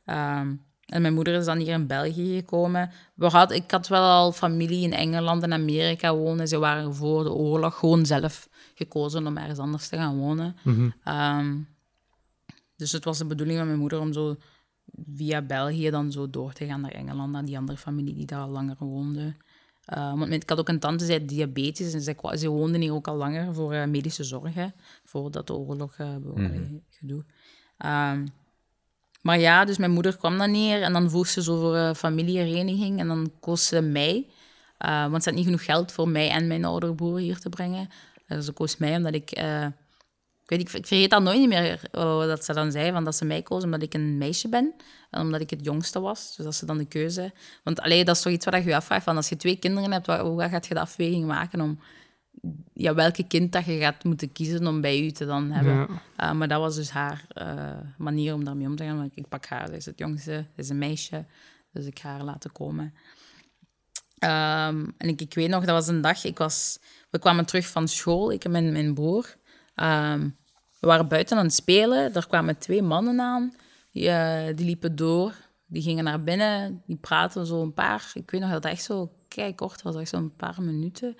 Ehm, en mijn moeder is dan hier in België gekomen. We had, ik had wel al familie in Engeland en Amerika wonen. Ze waren voor de oorlog gewoon zelf gekozen om ergens anders te gaan wonen. Ehm, dus het was de bedoeling van mijn moeder om zo via België dan zo door te gaan naar Engeland, naar die andere familie die daar al langer woonde. Uh, want mijn- ik had ook een tante, die had diabetes en ze, kwa- ze woonde hier ook al langer voor eh, medische zorgen, voordat de oorlog uh, gedoe. Ehm, maar ja, dus mijn moeder kwam dan neer en dan vroeg ze zo voor een familiehereniging en dan koos ze mij, want ze had niet genoeg geld voor mij en mijn oudere broer hier te brengen. Ze koos mij omdat ik, ik weet ik, ik vergeet dat nooit meer, uh, dat ze dan zei, van dat ze mij koos omdat ik een meisje ben en omdat ik het jongste was. Dus dat ze dan de keuze... Want allee, dat is toch iets wat je je afvraagt, van als je twee kinderen hebt, hoe gaat je de afweging maken om ja, welke kind dat je gaat moeten kiezen om bij u te dan hebben. Ja. Uh, maar dat was dus haar uh, manier om daarmee om te gaan. Want ik pak haar, zij is het jongste, zij is een meisje. Dus ik ga haar laten komen. Um, en ik, ik, weet nog, dat was een dag, ik was, we kwamen terug van school, ik en mijn, mijn broer. Um, we waren buiten aan het spelen, er kwamen twee mannen aan. Die, uh, die liepen door, die gingen naar binnen, die praten zo een paar... Ik weet nog dat het echt zo kei kort was, echt zo'n paar minuten.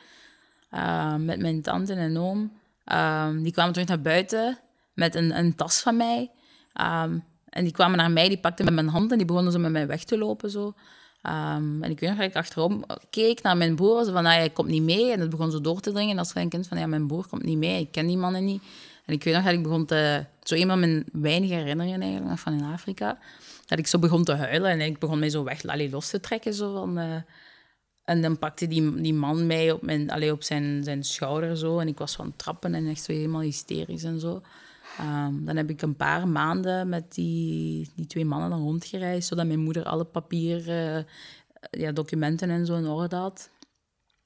Uh, met mijn tante en oom. Um, die kwamen terug naar buiten met een, een tas van mij. Um, en die kwamen naar mij, die pakten met mijn hand en die begonnen zo met mij weg te lopen. Zo. Um, en ik weet nog dat ik achterom keek naar mijn broer. Zo van, ah, hij komt niet mee. En het begon zo door te dringen als een kind van, ja, mijn broer komt niet mee. Ik ken die mannen niet. En ik weet nog dat ik begon te... Zo een van mijn weinige herinneringen eigenlijk van in Afrika. Dat ik zo begon te huilen en ik begon mij zo weg, allee, los te trekken. Zo van... Uh, En dan pakte die, die man mij op, mijn, allee, op zijn, zijn schouder zo. En ik was van trappen en echt zo helemaal hysterisch en zo. Ehm, dan heb ik een paar maanden met die, die twee mannen dan rondgereisd, zodat mijn moeder alle papier, eh, ja, documenten en zo in orde had.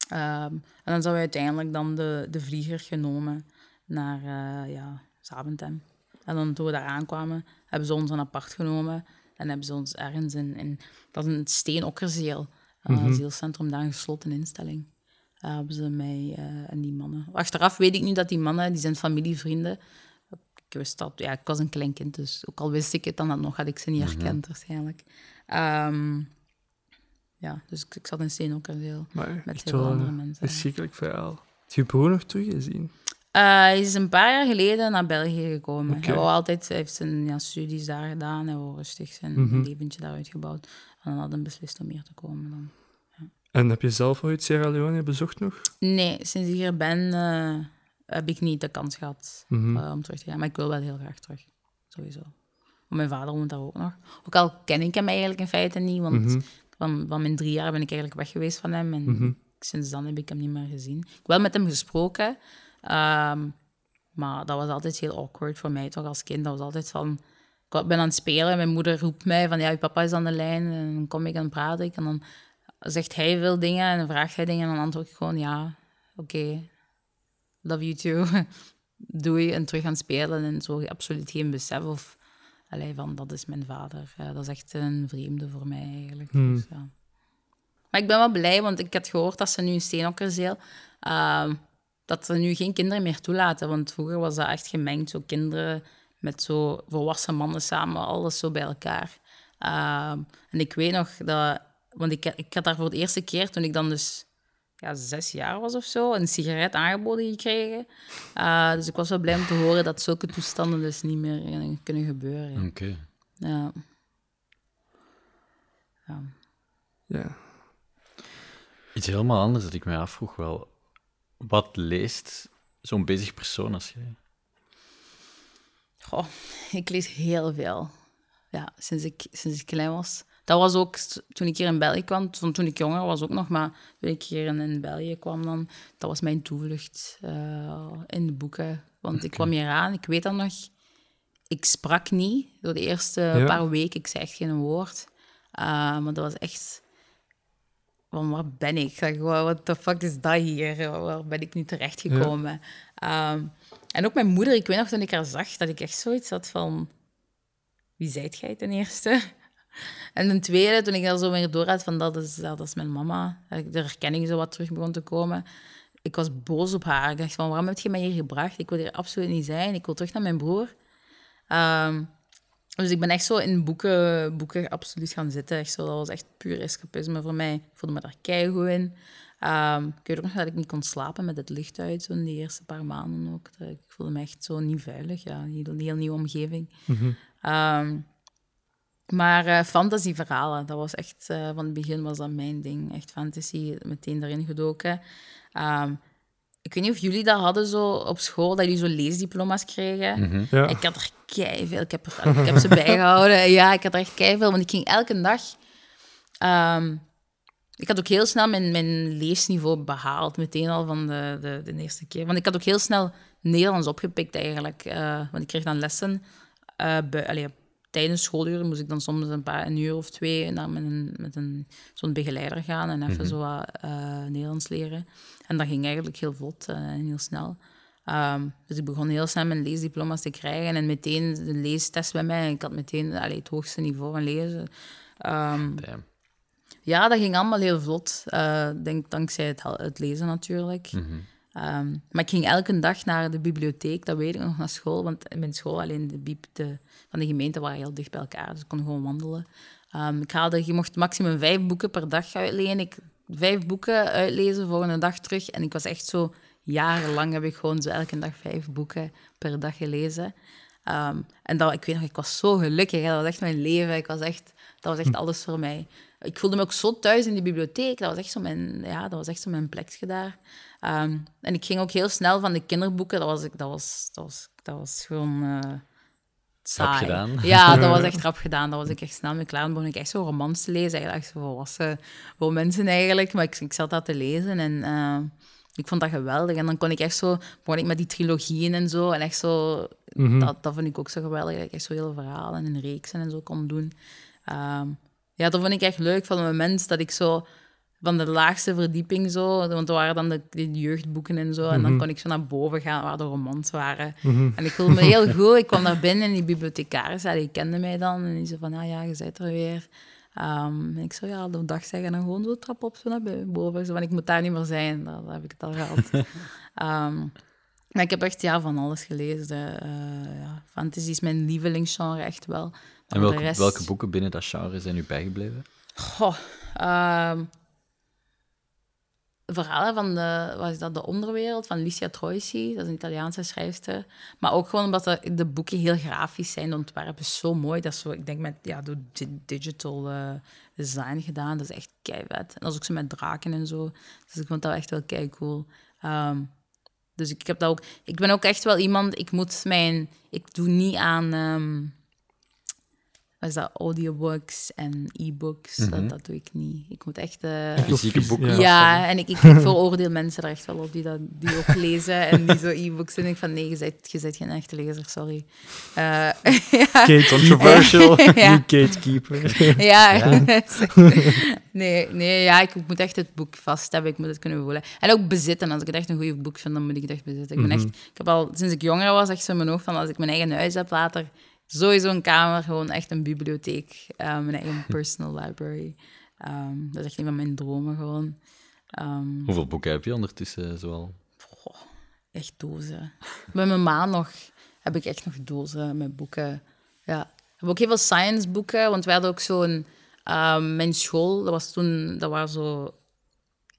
Ehm, en dan zijn we uiteindelijk dan de, de vlieger genomen naar uh, ja, Zaventem. En dan toen we daar aankwamen, hebben ze ons een apart genomen. En hebben ze ons ergens in, in dat is een steenokkerzeel, een uh, asielcentrum, daar een gesloten instelling. Uh, hebben ze mij en die mannen. Achteraf weet ik nu dat die mannen, die zijn familievrienden. Ik wist dat, ja, ik was een klein kind, dus ook al wist ik het dan dat nog, had ik ze niet herkend waarschijnlijk. Um, ja, dus ik, ik zat in Steenokkerzeel met heel andere een mensen. verschrikkelijk verhaal. Heb je broer nog teruggezien? Eh, hij is een paar jaar geleden naar België gekomen. Oké. Hij, wou altijd, hij heeft zijn ja, studies daar gedaan. Hij wou rustig zijn Mhm. leventje daar uitgebouwd. En dan had hij beslist om hier te komen. Dan. En heb je zelf ooit Sierra Leone bezocht nog? Nee, sinds ik hier ben, eh, heb ik niet de kans gehad Mhm. eh, om terug te gaan. Maar ik wil wel heel graag terug. Sowieso. Mijn vader woont daar ook nog. Ook al ken ik hem eigenlijk in feite niet. Want Mhm. van, van mijn drie jaar ben ik eigenlijk weg geweest van hem. En sinds dan heb ik hem niet meer gezien. Ik heb wel met hem gesproken. Ehm, maar dat was altijd heel awkward voor mij toch als kind. Dat was altijd van... Ik ben aan het spelen en mijn moeder roept mij van... Ja, je papa is aan de lijn. En dan kom ik en praat ik. En dan zegt hij veel dingen en dan vraagt hij dingen. En dan antwoord ik gewoon ja, oké. Love you too. [LAUGHS] Doei. En terug gaan spelen. En zo absoluut geen besef of... Allee, van dat is mijn vader. Ja, dat is echt een vreemde voor mij eigenlijk. Hmm. Dus, ja. Maar ik ben wel blij, want ik had gehoord dat ze nu in Steenokkerzeel... ehm, dat ze nu geen kinderen meer toelaten. Want vroeger was dat echt gemengd. Zo kinderen met zo volwassen mannen samen, alles zo bij elkaar. Ehm, en ik weet nog dat... Want ik, ik had daar voor de eerste keer, toen ik dan dus ja, zes jaar was of zo, een sigaret aangeboden gekregen. Eh, dus ik was wel blij om te horen dat zulke toestanden dus niet meer kunnen gebeuren. Oké. Ja. Ja. Ja. Iets helemaal anders dat ik mij afvroeg wel. Wat leest zo'n bezig persoon als jij? Goh, ik lees heel veel. Ja, sinds ik, sinds ik klein was. Dat was ook toen ik hier in België kwam. Toen, toen ik jonger was ook nog, maar toen ik hier in, in België kwam dan... Dat was mijn toevlucht eh, in de boeken. Want ik kwam hier aan, ik weet dat nog... Ik sprak niet door de eerste Ja. paar weken. Ik zei echt geen woord. Eh, maar dat was echt... Van waar ben ik? Zeg, what the fuck is dat hier? Waar ben ik nu terechtgekomen? Ehm, en ook mijn moeder, ik weet nog toen ik haar zag, dat ik echt zoiets had van... Wie zijt jij ten eerste? [LAUGHS] En ten tweede, toen ik daar zo meer door had van dat is, dat is mijn mama, dat ik de herkenning zo wat terug begon te komen. Ik was boos op haar. Ik dacht van, waarom heb je mij hier gebracht? Ik wil hier absoluut niet zijn. Ik wil terug naar mijn broer. Ehm, dus ik ben echt zo in boeken, boeken absoluut gaan zitten. Echt zo, dat was echt puur escapisme voor mij. Ik voelde me daar keigoed in. Ehm, ik weet ook nog dat ik niet kon slapen met het licht uit, zo in die eerste paar maanden ook. Ik voelde me echt zo niet veilig, ja. Een heel, heel nieuwe omgeving. Ehm, maar eh, fantasieverhalen, dat was echt, eh, van het begin was dat mijn ding. Echt fantasy, meteen erin gedoken. Ehm, ik weet niet of jullie dat hadden zo op school, dat jullie zo leesdiploma's kregen. Ja. Ik had er keiveel. Ik heb, er, ik heb ze bijgehouden. Ja, ik had er echt keiveel. Want ik ging elke dag... ehm, ik had ook heel snel mijn, mijn leesniveau behaald. Meteen al van de, de, de eerste keer. Want ik had ook heel snel Nederlands opgepikt eigenlijk. eh, want ik kreeg dan lessen. eh, bij, allee, tijdens schooluren moest ik dan soms een, paar, een uur of twee naar met, een, met een, zo'n begeleider gaan en even zo wat eh, Nederlands leren. En dat ging eigenlijk heel vlot en heel snel. Ehm, dus ik begon heel snel mijn leesdiploma's te krijgen en meteen de leestest bij mij. Ik had meteen allee, het hoogste niveau van lezen. Ehm, ja, dat ging allemaal heel vlot. Eh, denk, dankzij het, het lezen natuurlijk. Ehm, maar ik ging elke dag naar de bibliotheek, dat weet ik nog, naar school. Want in mijn school, alleen de biep de, van de gemeente, waren heel dicht bij elkaar. Dus ik kon gewoon wandelen. Ik haalde, je mocht maximum vijf boeken per dag uitlenen. Ik vijf boeken uitlezen voor een dag terug. En ik was echt zo... Jarenlang heb ik gewoon zo elke dag vijf boeken per dag gelezen. Ehm, en dat, ik weet nog, ik was zo gelukkig. hè. Dat was echt mijn leven. Ik was echt, dat was echt alles voor mij. Ik voelde me ook zo thuis in die bibliotheek. Dat was echt zo mijn, ja, dat was echt zo mijn plekje daar. Ehm, en ik ging ook heel snel van de kinderboeken. Dat was, ik- dat was, dat was, dat was gewoon... eh, saai. gedaan. Ja, [LAUGHS] dat was echt rap gedaan. Dat was ik echt snel mee klaar. Dan begon ik echt zo romans te lezen. Eigenlijk echt zo volwassen voor mensen eigenlijk. Maar ik, ik zat dat te lezen en eh, ik vond dat geweldig. En dan kon ik echt zo... begon ik met die trilogieën en zo. En echt zo... Mhm. Dat, dat vond ik ook zo geweldig. Dat ik echt zo hele verhalen en reeksen en zo kon doen. Ehm, ja, dat vond ik echt leuk. Van het moment dat ik zo van de laagste verdieping zo, want er waren dan de, de jeugdboeken en zo, en dan kon ik zo naar boven gaan waar de romans waren. En ik voelde me heel [LAUGHS] goed. Ik kwam daar binnen en die bibliothecaris, die kende mij dan, en die zei van, ah ja, je bent er weer. Ehm, ik zo, ja, de dag zeggen en gewoon zo trap op, zo naar boven. Zo ik moet daar niet meer zijn, dat, dat heb ik het al gehad. [LAUGHS] Ehm, maar ik heb echt ja, van alles gelezen. Eh, ja, fantasy is mijn lievelingsgenre, echt wel. Maar En welke, rest- welke boeken binnen dat genre zijn u bijgebleven? Goh, ehm, verhalen van de, wat is dat, de onderwereld van Licia Troisi, dat is een Italiaanse schrijfster. Maar ook gewoon omdat de, boeken heel grafisch zijn, de ontwerpen zo mooi. Dat is zo, ik denk met ja, door di- digital eh, design gedaan, dat is echt keivet. En dat is ook zo met draken en zo. Dus ik vond dat echt wel kei cool. Ehm, dus ik heb dat ook. Ik ben ook echt wel iemand. Ik moet mijn. Ik doe niet aan. ehm, is dat? Audiobooks en e-books. dat, dat doe ik niet. Ik moet echt. eh, Fysieke fys- boeken? ja. ja, en ik, ik, [LAUGHS] ik veroordeel mensen er echt wel op die, dat, die ook lezen en die zo e-books doen. Ik van nee, je bent, je bent geen echte lezer, sorry. Eh, [LAUGHS] ja, Kate Controversial. [LAUGHS] Ja. Gatekeeper. ja. nee, nee, ja, ik moet echt het boek vast hebben. Ik moet het kunnen voelen. En ook bezitten. Als ik het echt een goed boek vind, dan moet ik het echt bezitten. Ik, ben echt, ik heb al, sinds ik jonger was, echt zo in mijn hoofd van als ik mijn eigen huis heb later, sowieso een kamer, gewoon echt een bibliotheek. eh, mijn eigen [LAUGHS] personal library. Ehm, dat is echt een van mijn dromen gewoon. Ehm, Hoeveel boeken heb je ondertussen zoal? echt dozen. Bij mijn ma nog heb ik echt nog dozen met boeken. Ja. Ik heb ook heel veel science boeken, want wij hadden ook zo'n... ehm, mijn school, dat was toen... Dat waren zo...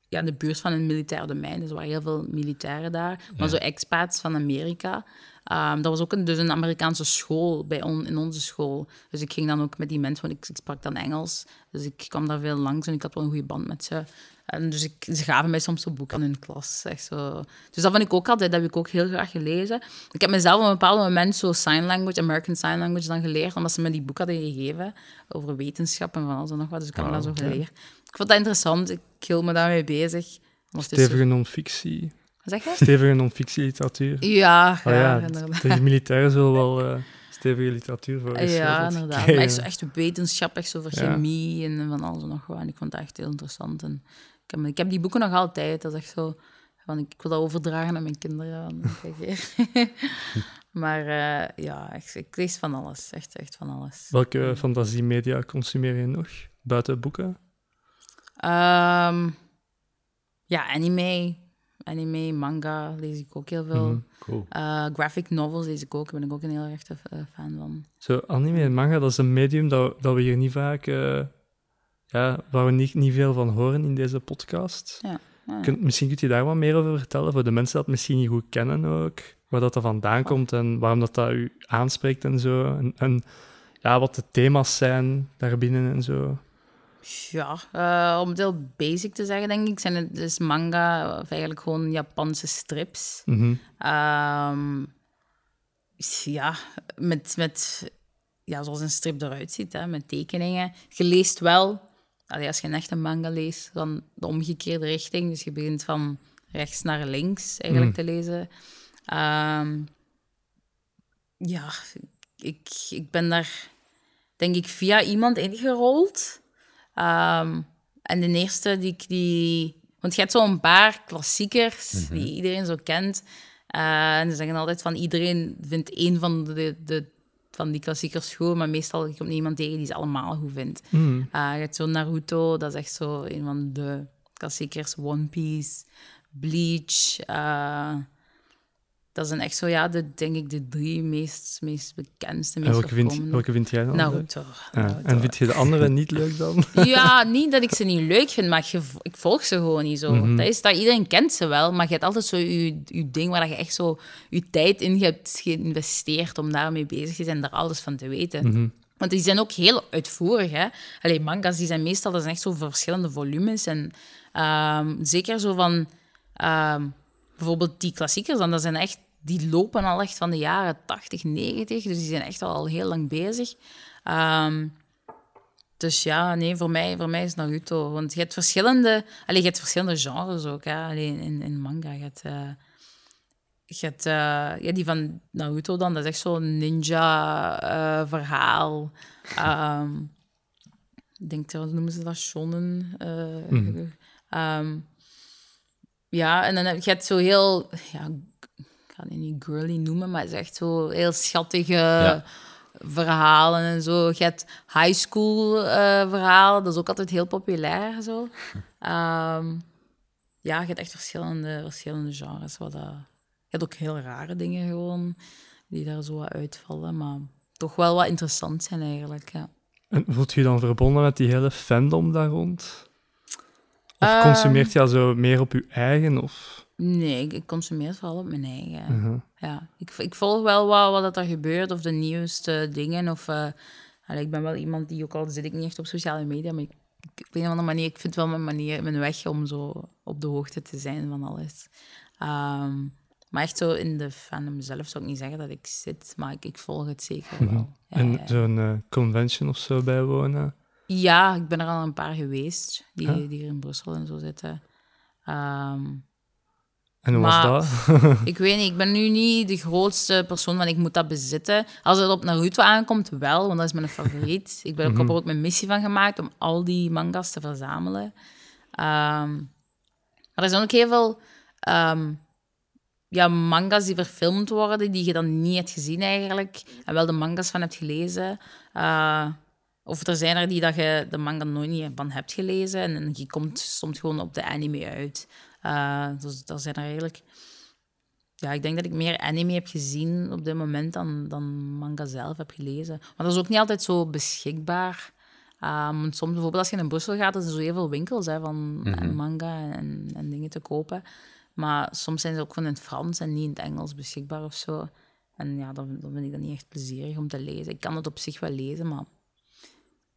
Ja, in de buurt van een militair domein. Dus er waren heel veel militairen daar. Maar zo expats van Amerika. Ehm, dat was ook een, dus een Amerikaanse school bij on, in onze school. Dus ik ging dan ook met die mensen, want ik, ik sprak dan Engels. Dus ik kwam daar veel langs en ik had wel een goede band met ze. En dus ik, ze gaven mij soms zo boeken in de klas. Echt zo. Dus dat vond ik ook altijd, dat heb ik ook heel graag gelezen. Ik heb mezelf op een bepaald moment zo sign language, American Sign Language dan geleerd, omdat ze me die boek hadden gegeven over wetenschap en van alles en nog wat. Dus ik heb me dat zo geleerd. Ik vond dat interessant, ik hield me daarmee bezig. Stevige non-fictie. Zeg je? Stevige non-fictieliteratuur. Ja, Oh ja, inderdaad. de militairen zullen wel eh, stevige literatuur voor Ja, geschreven inderdaad. krijgen. Maar echt, zo- echt wetenschap, echt zo voor Ja. chemie en van alles en nog wat. En ik vond dat echt heel interessant. En ik, heb, ik heb die boeken nog altijd. Dat is echt zo... Van, ik wil dat overdragen aan mijn kinderen. [LAUGHS] maar eh, ja, echt, ik lees van alles. Echt, echt van alles. Welke fantasiemedia consumeer je nog? Buiten boeken? Ehm, ja, anime. Anime, manga lees ik ook heel veel. Mhm. Cool. Eh, graphic novels lees ik ook. Daar ben ik ook een heel erg eh, fan van. Zo, anime en manga, dat is een medium dat, dat we hier niet vaak... eh, ja, waar we niet, niet veel van horen in deze podcast. Ja. misschien kunt je daar wat meer over vertellen, voor de mensen dat misschien niet goed kennen ook. Waar dat, dat vandaan komt en waarom dat, dat u aanspreekt en zo. En, en ja, wat de thema's zijn daarbinnen en zo. Ja, eh, om het heel basic te zeggen, denk ik, zijn het dus manga, of eigenlijk gewoon Japanse strips. Mhm. Ehm, ja, met, met, ja, zoals een strip eruit ziet, hè, met tekeningen. Je leest wel, allee, als je een echte manga leest, dan de omgekeerde richting. Dus je begint van rechts naar links eigenlijk te lezen. Ehm, ja, ik, ik ben daar, denk ik, via iemand ingerold. Ehm, en de eerste die ik die... Want je hebt zo'n paar klassiekers die iedereen zo kent. Eh, en ze zeggen altijd van iedereen vindt één van, de, de, van die klassiekers goed, maar meestal komt niemand tegen die ze allemaal goed vindt. Mhm. Eh, je hebt zo Naruto, dat is echt zo een van de klassiekers. One Piece, Bleach. eh, dat zijn echt zo, ja, de, denk ik, de drie meest, meest bekendste, En meest welke vind, welke vind jij dan? Naruto. Ja. Naruto. En vind je de andere [LAUGHS] niet leuk dan? Ja, niet dat ik ze niet leuk vind, maar je, ik volg ze gewoon niet zo. Mhm. dat is dat, iedereen kent ze wel, maar je hebt altijd zo je, je ding waar je echt zo je tijd in hebt geïnvesteerd om daarmee bezig te zijn, daar alles van te weten. Mhm. Want die zijn ook heel uitvoerig. Hè? Allee, manga's die zijn meestal dat zijn echt zo verschillende volumes. En ehm, zeker zo van... ehm, bijvoorbeeld die klassiekers, dan, dat zijn echt die lopen al echt van de jaren 80, 90. Dus die zijn echt al heel lang bezig. Ehm, dus ja, nee, voor mij, voor mij is Naruto. Want je hebt verschillende, allee, je hebt verschillende genres ook. Hè? Alleen in, in manga. Je hebt, uh, je hebt uh, ja, die van Naruto dan, dat is echt zo'n ninja-verhaal. Uh, um, ik denk, wat noemen ze dat? Shonen. Mm. Um, ja, en dan heb je het zo heel... Ja, ga het niet girly noemen, maar het is echt zo heel schattige... Ja verhalen en zo. Je hebt high school uh, verhalen, dat is ook altijd heel populair. Zo. Um, [LAUGHS] ja, je hebt echt verschillende, verschillende genres. Wat, uh, je hebt ook heel rare dingen gewoon, die daar zo uitvallen, maar toch wel wat interessant zijn eigenlijk. Ja. En voelt je dan verbonden met die hele fandom daar rond? Of uh, consumeert je zo meer op je eigen? Of? Nee, ik, consumeer het vooral op mijn eigen. Uh -huh. ja, ik, ik volg wel wat, wat er gebeurt, of de nieuwste dingen. Of, allee, ik ben wel iemand die, ook al zit ik niet echt op sociale media, maar ik, ik, op een of andere manier, ik vind wel mijn, manier, mijn weg om zo op de hoogte te zijn van alles. Um, maar echt zo in de fandom zelf zou ik niet zeggen dat ik zit, maar ik, ik volg het zeker wel. Ja, en ja, zo'n uh, convention of zo bijwonen? Ja, ik ben er al een paar geweest, die, die hier in Brussel en zo zitten. Um, en hoe was dat? [LAUGHS] ik weet niet, ik ben nu niet de grootste persoon van ik moet dat bezitten. Als het op Naruto aankomt, wel, want dat is mijn favoriet. ik ben ook, heb er ook mijn missie van gemaakt om al die manga's te verzamelen. Um, maar er zijn ook heel veel um, ja, manga's die verfilmd worden, die je dan niet hebt gezien eigenlijk. En wel de manga's van hebt gelezen. Uh, of er zijn er die dat je de manga nooit niet van hebt gelezen. En, en je komt soms gewoon op de anime uit. Uh, dus dat zijn er eigenlijk... Ja, ik denk dat ik meer anime heb gezien op dit moment dan, dan manga zelf heb gelezen. Maar dat is ook niet altijd zo beschikbaar. Um, soms bijvoorbeeld als je in Brussel gaat, er zijn zo heel veel winkels hè, van mm -hmm. manga en, en, dingen te kopen. Maar soms zijn ze ook gewoon in het Frans en niet in het Engels beschikbaar of zo. En ja, dan, dan vind ik dat niet echt plezierig om te lezen. Ik kan het op zich wel lezen, maar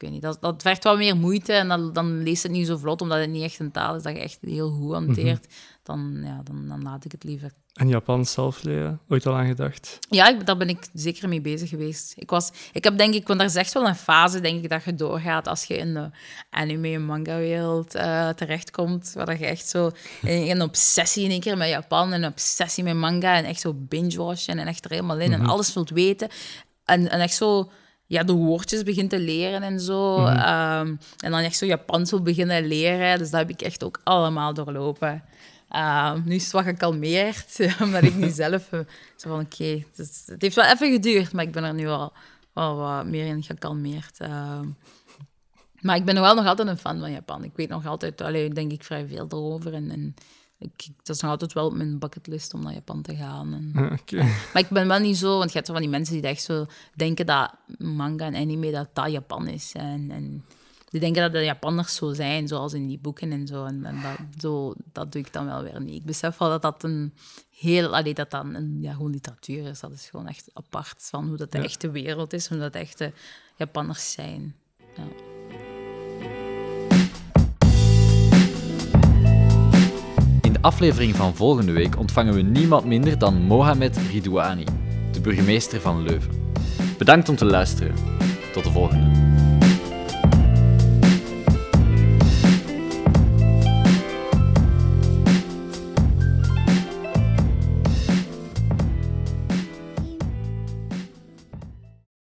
ik weet niet, dat, dat vergt wat meer moeite en dan, dan leest het niet zo vlot, omdat het niet echt een taal is dat je echt heel goed hanteert. Mm -hmm. dan, ja, dan, dan laat ik het liever. En Japans zelf leren? Ooit al aan gedacht? Ja, ik, daar ben ik zeker mee bezig geweest. Ik, was, ik heb denk ik, want er is echt wel een fase denk ik, dat je doorgaat als je in de anime- en manga-wereld uh, terechtkomt, waar je echt zo een, een obsessie in één keer met Japan, een obsessie met manga en echt zo binge-watchen en echt er helemaal in mm -hmm. en alles wilt weten. En, en echt zo ja, de woordjes begint te leren en zo. Mm -hmm. um, en dan echt zo Japans wil beginnen leren. Dus dat heb ik echt ook allemaal doorlopen. Um, nu is het wat gekalmeerd, [LAUGHS] omdat ik nu [LAUGHS] zelf uh, zo van oké, okay, het, het, heeft wel even geduurd, maar ik ben er nu al, al wat meer in gekalmeerd. Um, maar ik ben wel nog altijd een fan van Japan. Ik weet nog altijd, alleen denk ik vrij veel erover. En, en ik, dat is nog altijd wel op mijn bucketlist om naar Japan te gaan. En, [LAUGHS] ah, okay. Maar ik ben wel niet zo, want je hebt zo van die mensen die echt zo denken dat manga en anime dat dat Japan is. En, en die denken dat de Japanners zo zijn, zoals in die boeken en zo. En, en dat, zo, dat doe ik dan wel weer niet. Ik besef wel dat dat een heel, allee, dat dat een, ja, gewoon literatuur is. Dat is gewoon echt apart van hoe dat de ja. echte wereld is, hoe dat de echte Japanners zijn. Ja. Aflevering van volgende week ontvangen we niemand minder dan Mohamed Ridouani, de burgemeester van Leuven. Bedankt om te luisteren. Tot de volgende.